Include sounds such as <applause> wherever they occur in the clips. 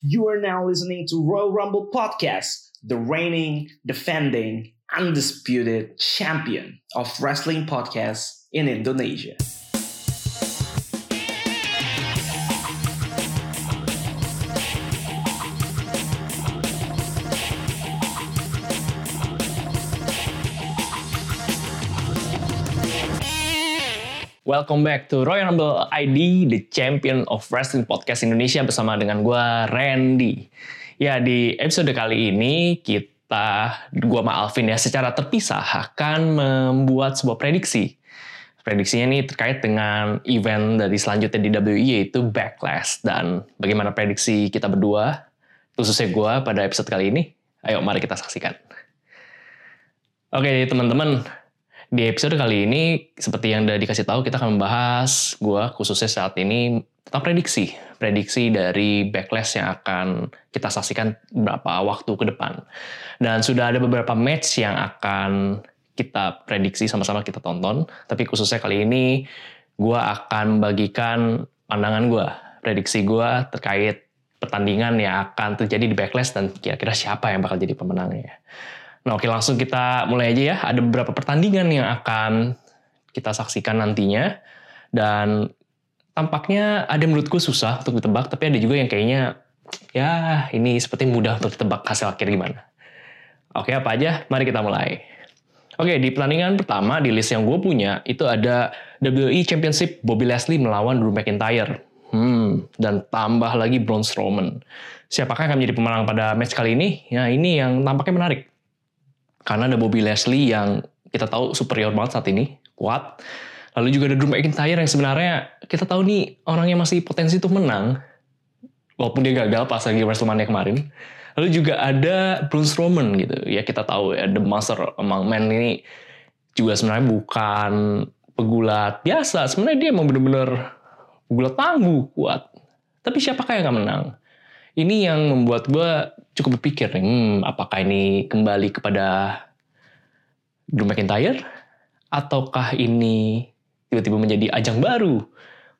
You are now listening to Royal Rumble Podcast, the reigning, defending, undisputed champion of wrestling podcasts in Indonesia. Welcome back to Royal Rumble ID, the champion of wrestling podcast Indonesia bersama dengan gue Randy. Ya di episode kali ini kita, gue sama Alvin ya secara terpisah akan membuat sebuah prediksi. Prediksinya ini terkait dengan event dari selanjutnya di WWE yaitu Backlash dan bagaimana prediksi kita berdua, khususnya gue pada episode kali ini. Ayo mari kita saksikan. Oke teman-teman, di episode kali ini, seperti yang udah dikasih tahu, kita akan membahas gue khususnya saat ini tentang prediksi. Prediksi dari backlash yang akan kita saksikan beberapa waktu ke depan. Dan sudah ada beberapa match yang akan kita prediksi sama-sama kita tonton. Tapi khususnya kali ini, gue akan bagikan pandangan gue, prediksi gue terkait pertandingan yang akan terjadi di backlash dan kira-kira siapa yang bakal jadi pemenangnya. Nah oke langsung kita mulai aja ya. Ada beberapa pertandingan yang akan kita saksikan nantinya. Dan tampaknya ada menurutku susah untuk ditebak, tapi ada juga yang kayaknya ya ini seperti mudah untuk ditebak hasil akhir gimana. Oke apa aja? Mari kita mulai. Oke di pertandingan pertama di list yang gue punya itu ada WWE Championship Bobby Leslie melawan Drew McIntyre. Hmm, dan tambah lagi Braun Strowman. Siapakah yang akan menjadi pemenang pada match kali ini? Ya ini yang tampaknya menarik. Karena ada Bobby Leslie yang kita tahu superior banget saat ini, kuat. Lalu juga ada Drew McIntyre yang sebenarnya kita tahu nih orangnya masih potensi untuk menang. Walaupun dia gagal pas lagi WrestleMania kemarin. Lalu juga ada Braun Strowman gitu. Ya kita tahu ya The Master Among Men ini juga sebenarnya bukan pegulat biasa. Sebenarnya dia emang bener-bener pegulat tangguh, kuat. Tapi siapakah yang akan menang? Ini yang membuat gue cukup berpikir, hmm, apakah ini kembali kepada Drew McIntyre? Ataukah ini tiba-tiba menjadi ajang baru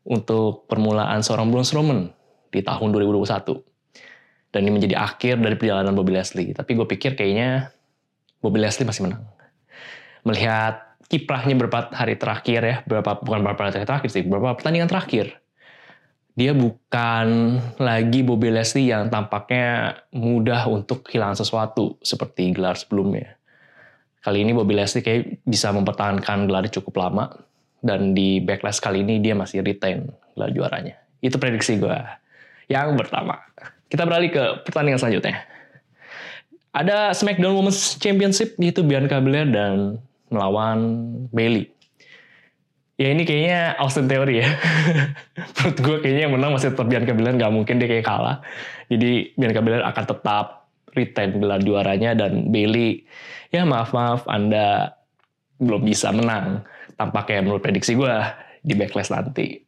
untuk permulaan seorang Braun Strowman di tahun 2021? Dan ini menjadi akhir dari perjalanan Bobby Leslie. Tapi gue pikir kayaknya Bobby Leslie masih menang. Melihat kiprahnya beberapa hari terakhir ya, beberapa bukan beberapa hari terakhir sih, beberapa pertandingan terakhir dia bukan lagi Bobby Leslie yang tampaknya mudah untuk kehilangan sesuatu seperti gelar sebelumnya. Kali ini Bobby Leslie kayak bisa mempertahankan gelar cukup lama dan di backlash kali ini dia masih retain gelar juaranya. Itu prediksi gue. Yang pertama. Kita beralih ke pertandingan selanjutnya. Ada SmackDown Women's Championship yaitu Bianca Belair dan melawan Bailey. Ya ini kayaknya Austin Theory ya. <laughs> Menurut gue kayaknya yang menang masih tetap Bianca Belair, nggak mungkin dia kayak kalah. Jadi Bianca Belair akan tetap retain gelar juaranya dan Bailey, ya maaf-maaf Anda belum bisa menang. Tampaknya menurut prediksi gue di backlash nanti.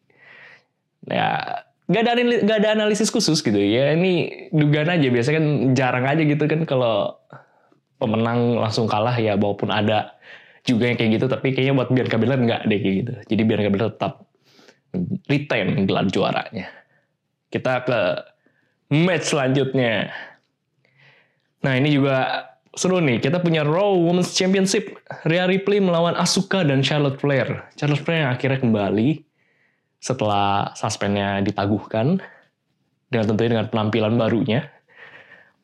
Ya gak ada, gak ada analisis khusus gitu ya. Ini dugaan aja, biasanya kan jarang aja gitu kan kalau pemenang langsung kalah ya walaupun ada juga yang kayak gitu tapi kayaknya buat Bianca Belair nggak deh kayak gitu. Jadi Bianca Belair tetap retain gelar juaranya. Kita ke match selanjutnya. Nah ini juga seru nih. Kita punya Raw Women's Championship. Rhea Ripley melawan Asuka dan Charlotte Flair. Charlotte Flair yang akhirnya kembali setelah suspendnya ditaguhkan dengan tentunya dengan penampilan barunya.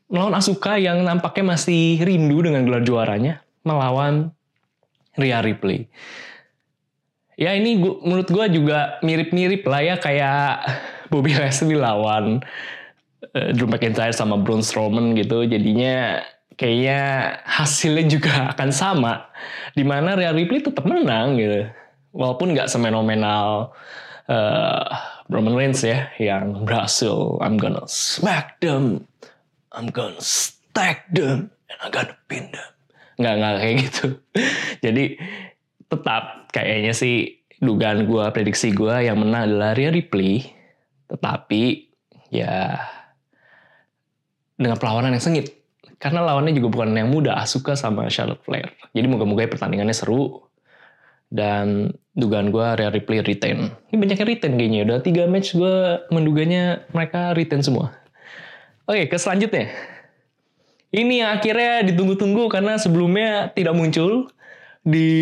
Melawan Asuka yang nampaknya masih rindu dengan gelar juaranya melawan Rhea Ripley. Ya ini gua, menurut gue juga mirip-mirip lah ya kayak <laughs> Bobby Leslie lawan uh, Drew McIntyre sama Braun Strowman gitu. Jadinya kayaknya hasilnya juga <laughs> akan sama. Di mana Rhea Ripley tetap menang gitu. Walaupun nggak semenomenal uh, Roman Reigns ya yang berhasil I'm gonna smack them, I'm gonna stack them, and I'm gonna pin them nggak nggak kayak gitu. <laughs> Jadi tetap kayaknya sih dugaan gue prediksi gue yang menang adalah Rhea Ripley. Tetapi ya dengan perlawanan yang sengit. Karena lawannya juga bukan yang mudah Asuka sama Charlotte Flair. Jadi moga-moga pertandingannya seru. Dan dugaan gue Rhea Ripley retain. Ini banyak yang retain kayaknya udah tiga match gue menduganya mereka retain semua. Oke, ke selanjutnya. Ini akhirnya ditunggu-tunggu karena sebelumnya tidak muncul di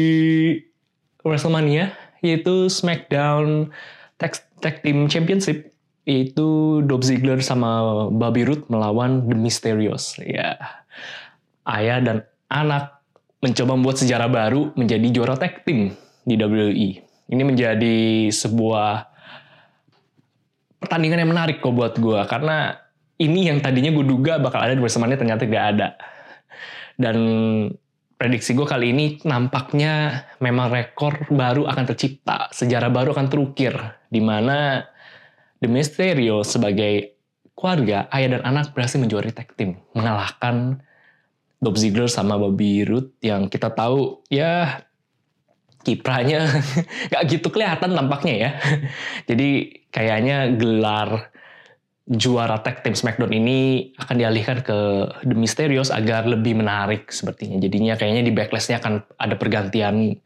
WrestleMania, yaitu SmackDown Tag, Tag Team Championship, yaitu Dolph Ziggler sama Bobby Roode melawan The Mysterios. Ya, ayah dan anak mencoba membuat sejarah baru menjadi juara tag team di WWE. Ini menjadi sebuah pertandingan yang menarik kok buat gue karena ini yang tadinya gue duga bakal ada di WrestleMania ternyata gak ada. Dan prediksi gue kali ini nampaknya memang rekor baru akan tercipta, sejarah baru akan terukir, di mana The Mysterio sebagai keluarga, ayah dan anak berhasil menjuari tag team, mengalahkan Dolph Ziggler sama Bobby Roode yang kita tahu ya kiprahnya <laughs> gak gitu kelihatan tampaknya ya. <laughs> Jadi kayaknya gelar juara tag team SmackDown ini akan dialihkan ke The Mysterios agar lebih menarik sepertinya. Jadinya kayaknya di backlashnya akan ada pergantian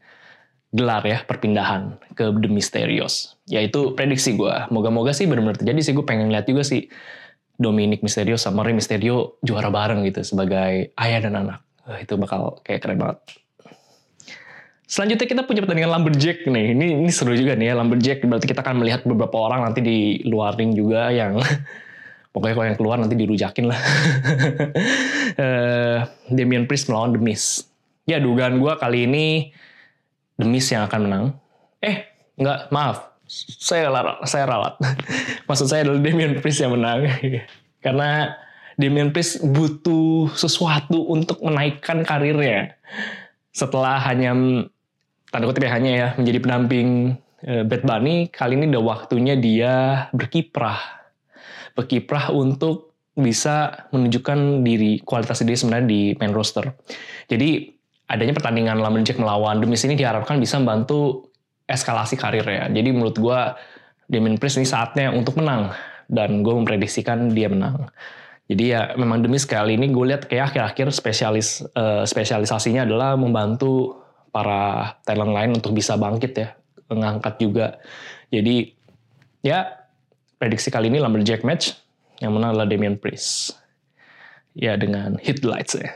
gelar ya, perpindahan ke The Mysterios. Ya itu prediksi gue. Moga-moga sih benar-benar terjadi sih. Gue pengen lihat juga sih Dominic Mysterio sama Rey Mysterio juara bareng gitu sebagai ayah dan anak. Itu bakal kayak keren banget. Selanjutnya kita punya pertandingan Lumberjack nih. Ini ini seru juga nih ya Lumberjack. Berarti kita akan melihat beberapa orang nanti di luar ring juga yang <laughs> pokoknya kalau yang keluar nanti dirujakin lah. uh, <laughs> Damian Priest melawan The Miz. Ya dugaan gue kali ini The Miz yang akan menang. Eh, enggak, maaf saya ralat, saya ralat. <laughs> Maksud saya adalah Damian Priest yang menang. Karena Damian Priest butuh sesuatu untuk menaikkan karirnya. Setelah hanya tanda kutip ya hanya ya menjadi pendamping uh, Bad Bunny, kali ini udah waktunya dia berkiprah. Berkiprah untuk bisa menunjukkan diri kualitas diri sebenarnya di main roster. Jadi adanya pertandingan Lumberjack melawan Demis ini diharapkan bisa membantu eskalasi karirnya. Jadi menurut gue Damien Priest ini saatnya untuk menang dan gue memprediksikan dia menang. Jadi ya memang demi sekali ini gue lihat kayak akhir-akhir spesialis uh, spesialisasinya adalah membantu para talent lain untuk bisa bangkit ya, mengangkat juga. Jadi ya prediksi kali ini Lumberjack match yang menang adalah Damien Priest. Ya dengan hit lights ya.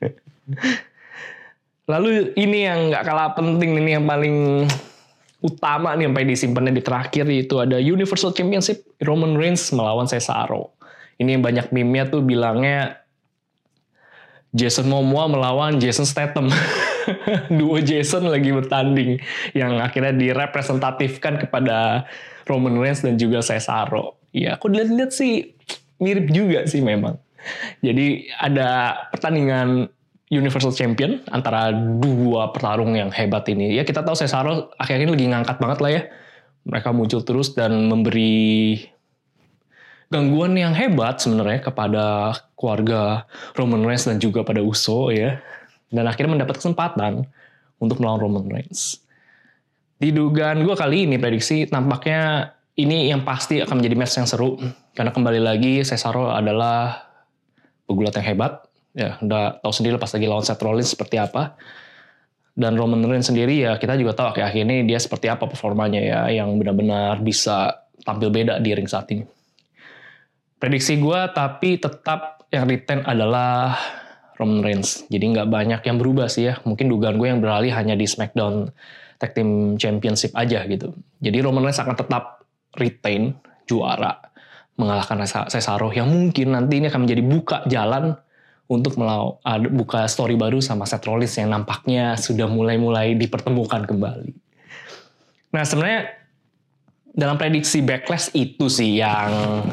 <laughs> Lalu ini yang nggak kalah penting ini yang paling utama nih sampai disimpannya di terakhir itu ada Universal Championship Roman Reigns melawan Cesaro. Ini yang banyak meme-nya tuh bilangnya Jason Momoa melawan Jason Statham. <laughs> <laughs> Duo Jason lagi bertanding yang akhirnya direpresentatifkan kepada Roman Reigns dan juga Cesaro. Ya, aku dilihat-lihat sih mirip juga sih memang. Jadi ada pertandingan Universal Champion antara dua petarung yang hebat ini. Ya kita tahu Cesaro akhirnya lagi ngangkat banget lah ya. Mereka muncul terus dan memberi gangguan yang hebat sebenarnya kepada keluarga Roman Reigns dan juga pada Uso ya. Dan akhirnya mendapat kesempatan untuk melawan Roman Reigns. Di dugaan gue kali ini prediksi tampaknya ini yang pasti akan menjadi match yang seru. Karena kembali lagi Cesaro adalah pegulat yang hebat ya udah tahu sendiri pas lagi lawan Seth Rollins seperti apa dan Roman Reigns sendiri ya kita juga tahu akhir-akhir dia seperti apa performanya ya yang benar-benar bisa tampil beda di ring saat ini prediksi gue tapi tetap yang retain adalah Roman Reigns. Jadi nggak banyak yang berubah sih ya. Mungkin dugaan gue yang beralih hanya di SmackDown Tag Team Championship aja gitu. Jadi Roman Reigns akan tetap retain juara mengalahkan Cesaro yang mungkin nanti ini akan menjadi buka jalan untuk melau, buka story baru sama Seth Rollins yang nampaknya sudah mulai-mulai dipertemukan kembali. Nah sebenarnya dalam prediksi backlash itu sih yang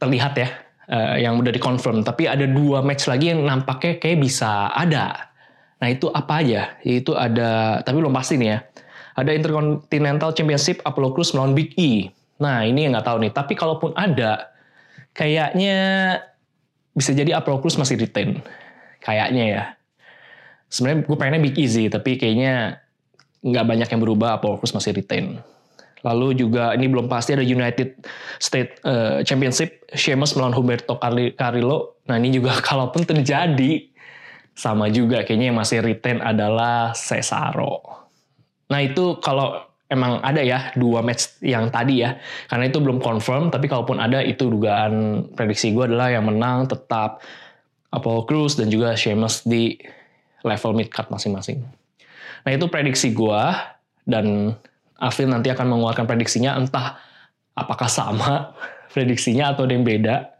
terlihat ya, uh, yang udah dikonfirm. Tapi ada dua match lagi yang nampaknya kayak bisa ada. Nah itu apa aja? Itu ada, tapi belum pasti nih ya. Ada Intercontinental Championship Apollo Crews melawan Big E. Nah ini yang nggak tahu nih. Tapi kalaupun ada, kayaknya bisa jadi Apollo Crews masih retain. Kayaknya ya. Sebenarnya gue pengennya Big Easy, tapi kayaknya nggak banyak yang berubah. Apollo Crews masih retain. Lalu juga ini belum pasti ada United State uh, Championship, Sheamus melawan Humberto Carrillo. Nah ini juga <laughs> kalaupun terjadi, sama juga kayaknya yang masih retain adalah Cesaro. Nah itu kalau emang ada ya dua match yang tadi ya karena itu belum confirm tapi kalaupun ada itu dugaan prediksi gue adalah yang menang tetap Apollo Crews dan juga Sheamus di level mid card masing-masing. Nah itu prediksi gue dan Alvin nanti akan mengeluarkan prediksinya entah apakah sama <laughs> prediksinya atau ada yang beda.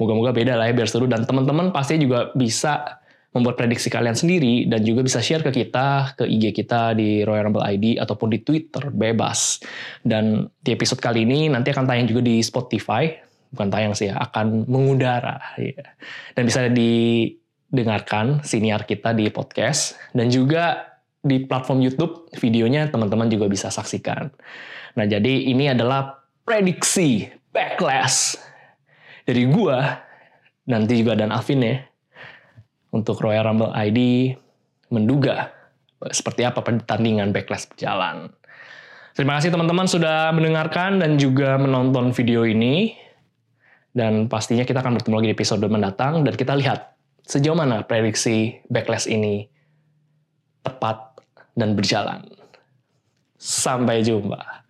Moga-moga beda lah ya biar seru dan teman-teman pasti juga bisa membuat prediksi kalian sendiri dan juga bisa share ke kita, ke IG kita di Royal Rumble ID ataupun di Twitter, bebas. Dan di episode kali ini nanti akan tayang juga di Spotify, bukan tayang sih ya, akan mengudara. Ya. Dan bisa didengarkan siniar kita di podcast dan juga di platform YouTube videonya teman-teman juga bisa saksikan. Nah jadi ini adalah prediksi backlash dari gua nanti juga dan Alvin ya untuk Royal Rumble ID menduga seperti apa pertandingan backlash berjalan. Terima kasih teman-teman sudah mendengarkan dan juga menonton video ini. Dan pastinya kita akan bertemu lagi di episode mendatang dan kita lihat sejauh mana prediksi backlash ini tepat dan berjalan. Sampai jumpa.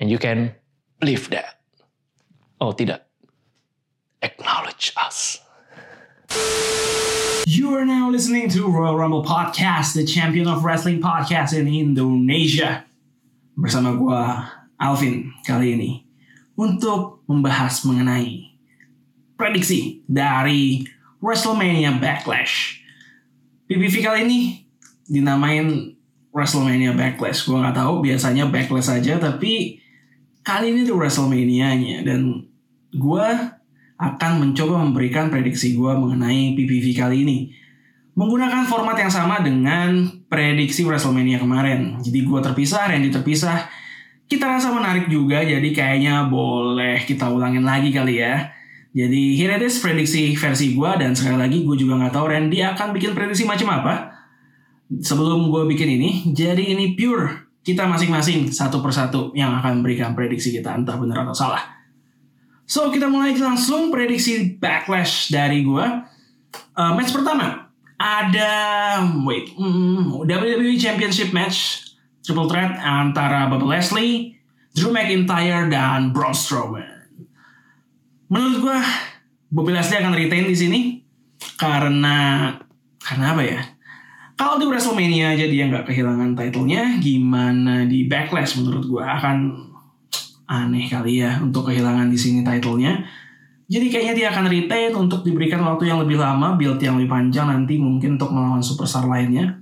And you can believe that. Oh tidak. Acknowledge us. You are now listening to Royal Rumble Podcast, the champion of wrestling podcast in Indonesia. Bersama gua Alvin kali ini untuk membahas mengenai prediksi dari WrestleMania Backlash. PPV kali ini dinamain WrestleMania Backlash. Gua nggak tahu biasanya Backlash saja, tapi kali ini tuh WrestleMania-nya dan gua akan mencoba memberikan prediksi gue mengenai PPV kali ini. Menggunakan format yang sama dengan prediksi WrestleMania kemarin. Jadi gue terpisah, Randy terpisah. Kita rasa menarik juga, jadi kayaknya boleh kita ulangin lagi kali ya. Jadi here it is prediksi versi gue dan sekali lagi gue juga nggak tahu Randy akan bikin prediksi macam apa. Sebelum gue bikin ini, jadi ini pure kita masing-masing satu persatu yang akan memberikan prediksi kita entah benar atau salah. So kita mulai langsung prediksi backlash dari gue. Uh, match pertama ada wait mm, WWE Championship match triple threat antara Bobby Leslie, Drew McIntyre dan Braun Strowman. Menurut gue Bobby Leslie akan retain di sini karena karena apa ya? Kalau di WrestleMania aja dia nggak kehilangan titlenya, gimana di Backlash menurut gue akan aneh kali ya untuk kehilangan di sini titlenya. Jadi kayaknya dia akan retain untuk diberikan waktu yang lebih lama, build yang lebih panjang nanti mungkin untuk melawan superstar lainnya.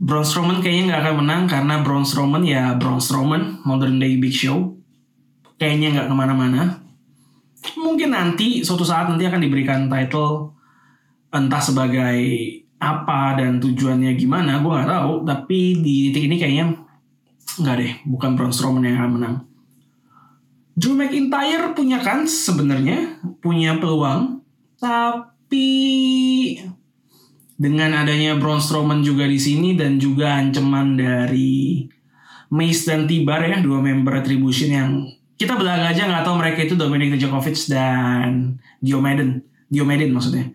Braun Strowman kayaknya nggak akan menang karena Braun Strowman ya Braun Strowman, modern day big show. Kayaknya nggak ke mana-mana. Mungkin nanti suatu saat nanti akan diberikan title entah sebagai apa dan tujuannya gimana, gue nggak tahu. Tapi di titik ini kayaknya nggak deh, bukan Braun Strowman yang akan menang. Drew McIntyre punya kan sebenarnya, punya peluang, tapi dengan adanya Braun Strowman juga di sini dan juga ancaman dari Mace dan Tibar ya, dua member Retribution yang kita belaga aja nggak tahu mereka itu Dominic Dijakovic dan Diomeden, Diomeden maksudnya.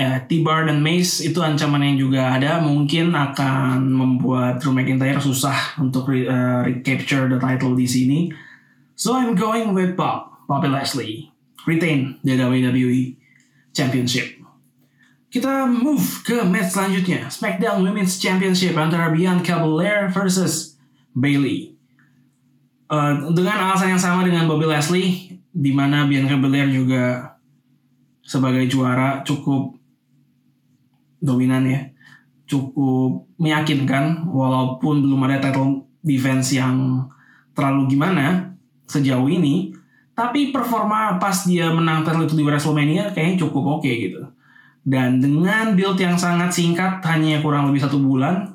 Ya, Tibar dan Mace itu ancaman yang juga ada mungkin akan membuat Drew McIntyre susah untuk uh, recapture the title di sini So I'm going with Bob, Bobby Leslie, retain the WWE Championship. Kita move ke match selanjutnya, SmackDown Women's Championship antara Bianca Belair versus Bailey. Uh, dengan alasan yang sama dengan Bobby Leslie, di mana Bianca Belair juga sebagai juara cukup dominan ya, cukup meyakinkan walaupun belum ada title defense yang terlalu gimana sejauh ini tapi performa pas dia menang title itu di WrestleMania kayaknya cukup oke okay gitu. Dan dengan build yang sangat singkat hanya kurang lebih satu bulan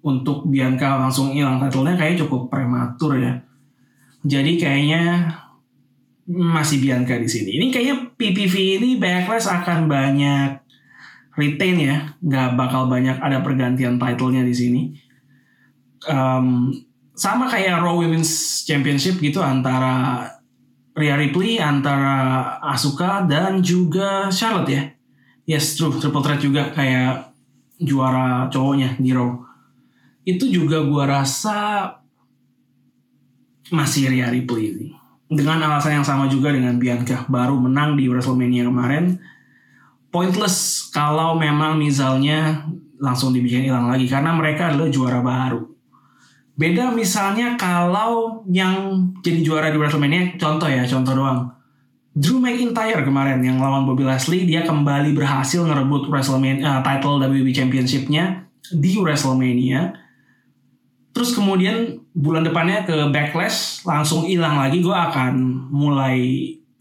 untuk Bianca langsung hilang titlenya kayaknya cukup prematur ya. Jadi kayaknya masih Bianca di sini. Ini kayaknya PPV ini backlash akan banyak retain ya nggak bakal banyak ada pergantian titlenya di sini um, sama kayak Raw Women's Championship gitu antara Rhea Ripley, antara Asuka dan juga Charlotte ya. Yes, true. Triple threat juga kayak juara cowoknya di Raw. itu juga gue rasa masih Rhea Ripley sih. Dengan alasan yang sama juga dengan Bianca baru menang di WrestleMania kemarin. Pointless kalau memang misalnya langsung dibikin hilang lagi karena mereka adalah juara baru. Beda misalnya kalau yang jadi juara di WrestleMania, contoh ya, contoh doang. Drew McIntyre kemarin yang lawan Bobby Lashley, dia kembali berhasil ngerebut WrestleMania uh, title WWE Championship-nya di WrestleMania. Terus kemudian bulan depannya ke Backlash langsung hilang lagi, gue akan mulai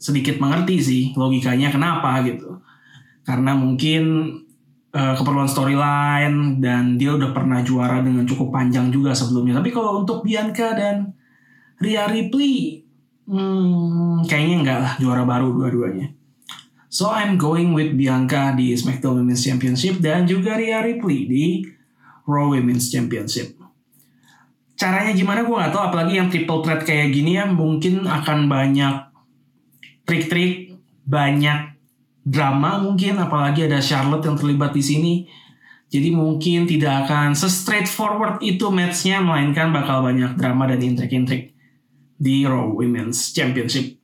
sedikit mengerti sih logikanya kenapa gitu. Karena mungkin uh, keperluan storyline dan dia udah pernah juara dengan cukup panjang juga sebelumnya. Tapi kalau untuk Bianca dan Rhea Ripley, hmm, kayaknya enggak lah juara baru dua-duanya. So I'm going with Bianca di SmackDown Women's Championship dan juga Rhea Ripley di Raw Women's Championship. Caranya gimana gue gak tahu apalagi yang triple threat kayak gini ya mungkin akan banyak trik-trik, banyak drama mungkin apalagi ada Charlotte yang terlibat di sini. Jadi mungkin tidak akan se-straightforward itu matchnya melainkan bakal banyak drama dan intrik-intrik di Raw Women's Championship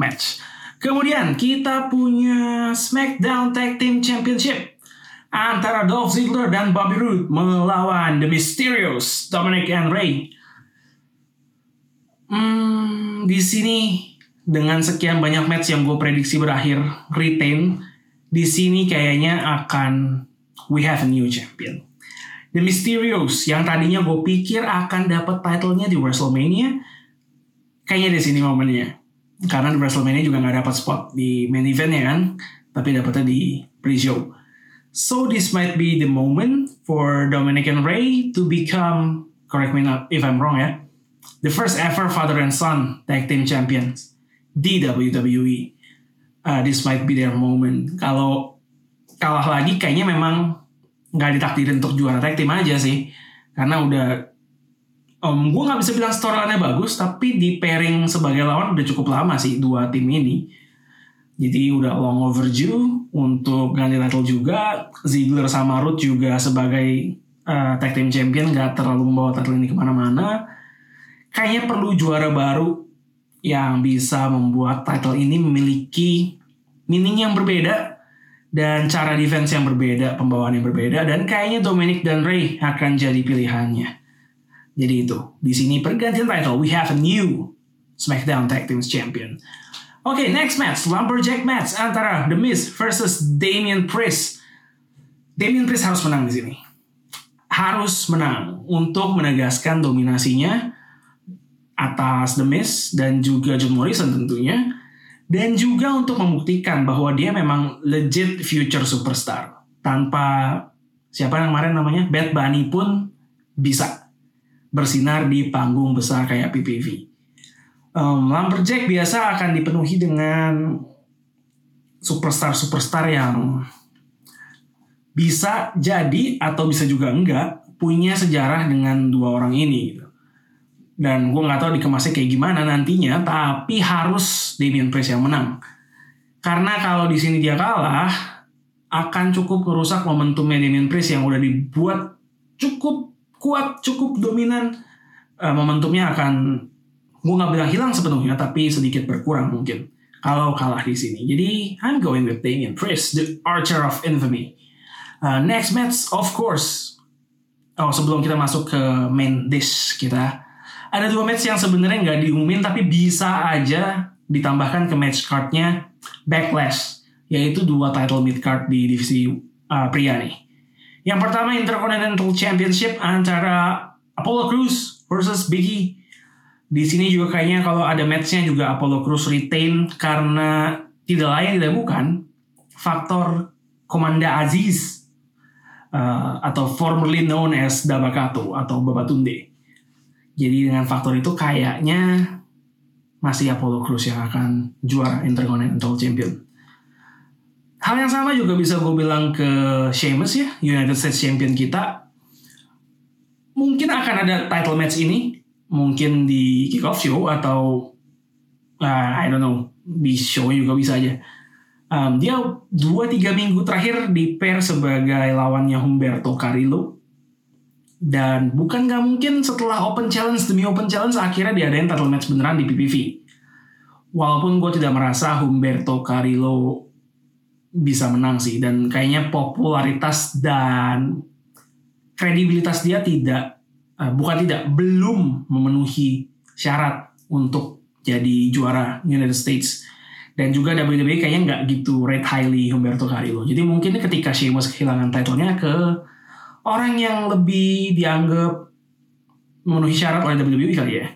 match. Kemudian kita punya SmackDown Tag Team Championship antara Dolph Ziggler dan Bobby Roode melawan The Mysterios, Dominic and Ray. Hmm, di sini dengan sekian banyak match yang gue prediksi berakhir retain, di sini kayaknya akan we have a new champion. The Mysterios yang tadinya gue pikir akan dapat titlenya di WrestleMania, kayaknya di sini momennya. Karena di WrestleMania juga nggak dapat spot di main event ya kan, tapi dapetnya di pre-show. So this might be the moment for Dominic and Ray to become, correct me if I'm wrong ya, the first ever father and son tag team champions di WWE. Uh, this might be their moment. Kalau kalah lagi kayaknya memang nggak ditakdirin untuk juara tag team aja sih. Karena udah um, gue nggak bisa bilang storyline-nya bagus, tapi di pairing sebagai lawan udah cukup lama sih dua tim ini. Jadi udah long overdue untuk ganti title juga. Ziggler sama Root juga sebagai uh, tag team champion gak terlalu membawa title ini ke mana-mana. Kayaknya perlu juara baru yang bisa membuat title ini memiliki meaning yang berbeda dan cara defense yang berbeda, pembawaan yang berbeda dan kayaknya Dominic dan Ray akan jadi pilihannya. Jadi itu, di sini pergantian title we have a new SmackDown Tag Team Champion. Oke, okay, next match, Lumberjack match antara The Miz versus Damian Priest. Damian Priest harus menang di sini. Harus menang untuk menegaskan dominasinya atas The Miz dan juga John Morrison tentunya. Dan juga untuk membuktikan bahwa dia memang legit future superstar. Tanpa siapa yang kemarin namanya Bad Bunny pun bisa bersinar di panggung besar kayak PPV um, Lumberjack biasa akan dipenuhi dengan superstar-superstar yang bisa jadi atau bisa juga enggak punya sejarah dengan dua orang ini gitu. Dan gue nggak tahu dikemasnya kayak gimana nantinya, tapi harus Damian Priest yang menang. Karena kalau di sini dia kalah, akan cukup merusak momentumnya Damian Priest yang udah dibuat cukup kuat, cukup dominan. Uh, momentumnya akan gue nggak bilang hilang sepenuhnya tapi sedikit berkurang mungkin kalau kalah di sini. Jadi I'm going with Damian Priest, the Archer of Infamy. Uh, next match, of course. Oh sebelum kita masuk ke main dish kita, ada dua match yang sebenarnya nggak diumumin tapi bisa aja ditambahkan ke match cardnya Backlash, yaitu dua title mid card di divisi uh, pria nih. Yang pertama Intercontinental Championship antara Apollo Crews versus Biggie di sini juga kayaknya kalau ada matchnya juga Apollo Cruz retain karena tidak lain tidak bukan faktor Komanda Aziz uh, atau formerly known as Dabakato atau Babatunde. Jadi dengan faktor itu kayaknya masih Apollo Cruz yang akan juara Intercontinental Champion. Hal yang sama juga bisa gue bilang ke Sheamus ya, United States Champion kita. Mungkin akan ada title match ini, mungkin di kick off show atau uh, I don't know di show juga bisa aja. Um, dia dua tiga minggu terakhir di pair sebagai lawannya Humberto Carrillo. Dan bukan gak mungkin setelah Open Challenge demi Open Challenge akhirnya diadain title match beneran di PPV. Walaupun gue tidak merasa Humberto Carrillo bisa menang sih. Dan kayaknya popularitas dan kredibilitas dia tidak, uh, bukan tidak, belum memenuhi syarat untuk jadi juara United States. Dan juga WWE kayaknya nggak gitu rate highly Humberto Carrillo. Jadi mungkin ketika Sheamus kehilangan titlenya ke orang yang lebih dianggap memenuhi syarat oleh WWE kali ya.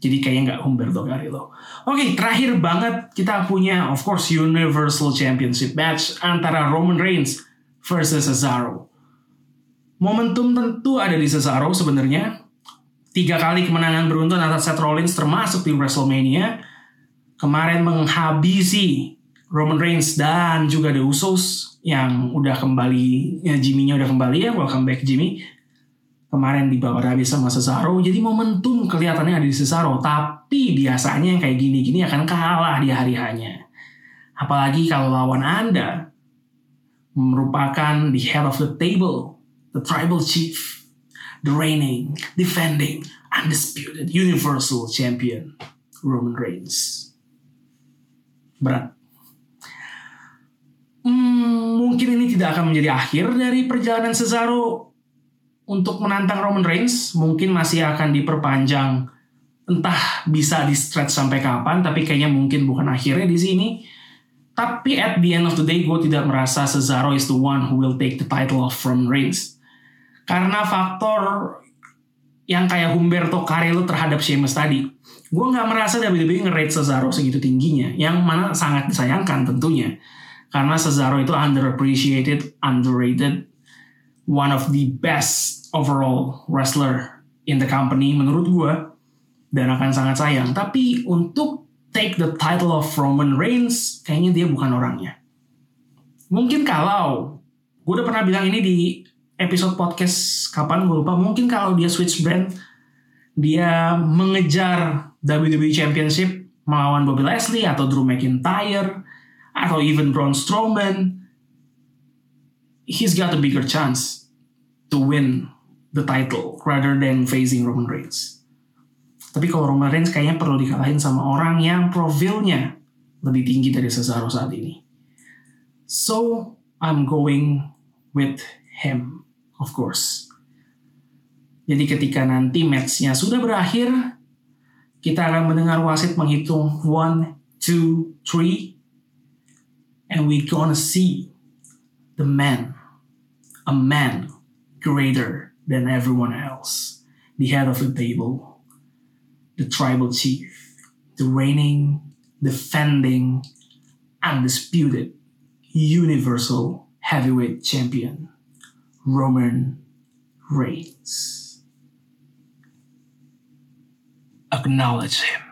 Jadi kayaknya nggak Humberto Carrillo. Oke, terakhir banget kita punya of course Universal Championship match antara Roman Reigns versus Cesaro. Momentum tentu ada di Cesaro sebenarnya. Tiga kali kemenangan beruntun atas Seth Rollins termasuk di WrestleMania. Kemarin menghabisi Roman Reigns dan juga The Usos yang udah kembali, ya Jimmy-nya udah kembali ya, welcome back Jimmy. Kemarin dibawa habis sama Cesaro, jadi momentum kelihatannya ada di Cesaro. Tapi biasanya yang kayak gini-gini akan kalah di hari hanya. Apalagi kalau lawan Anda merupakan the head of the table, the tribal chief, the reigning, defending, undisputed universal champion, Roman Reigns. Berat. Hmm, mungkin ini tidak akan menjadi akhir dari perjalanan Cesaro untuk menantang Roman Reigns. Mungkin masih akan diperpanjang, entah bisa di stretch sampai kapan, tapi kayaknya mungkin bukan akhirnya di sini. Tapi at the end of the day, gue tidak merasa Cesaro is the one who will take the title off from Reigns. Karena faktor yang kayak Humberto Carrillo terhadap Sheamus tadi. Gue nggak merasa WWE nge-rate Cesaro segitu tingginya. Yang mana sangat disayangkan tentunya karena Cesaro itu underappreciated, underrated, one of the best overall wrestler in the company menurut gue dan akan sangat sayang. Tapi untuk take the title of Roman Reigns, kayaknya dia bukan orangnya. Mungkin kalau gue udah pernah bilang ini di episode podcast kapan gue lupa. Mungkin kalau dia switch brand, dia mengejar WWE Championship melawan Bobby Leslie atau Drew McIntyre atau even Braun Strowman, he's got a bigger chance to win the title rather than facing Roman Reigns. Tapi kalau Roman Reigns kayaknya perlu dikalahin sama orang yang profilnya lebih tinggi dari Cesaro saat ini. So, I'm going with him, of course. Jadi ketika nanti matchnya sudah berakhir, kita akan mendengar wasit menghitung 1, 2, 3, and we're gonna see the man, a man greater than everyone else, the head of the table, the tribal chief, the reigning, defending, undisputed, universal heavyweight champion, Roman Reigns. Acknowledge him.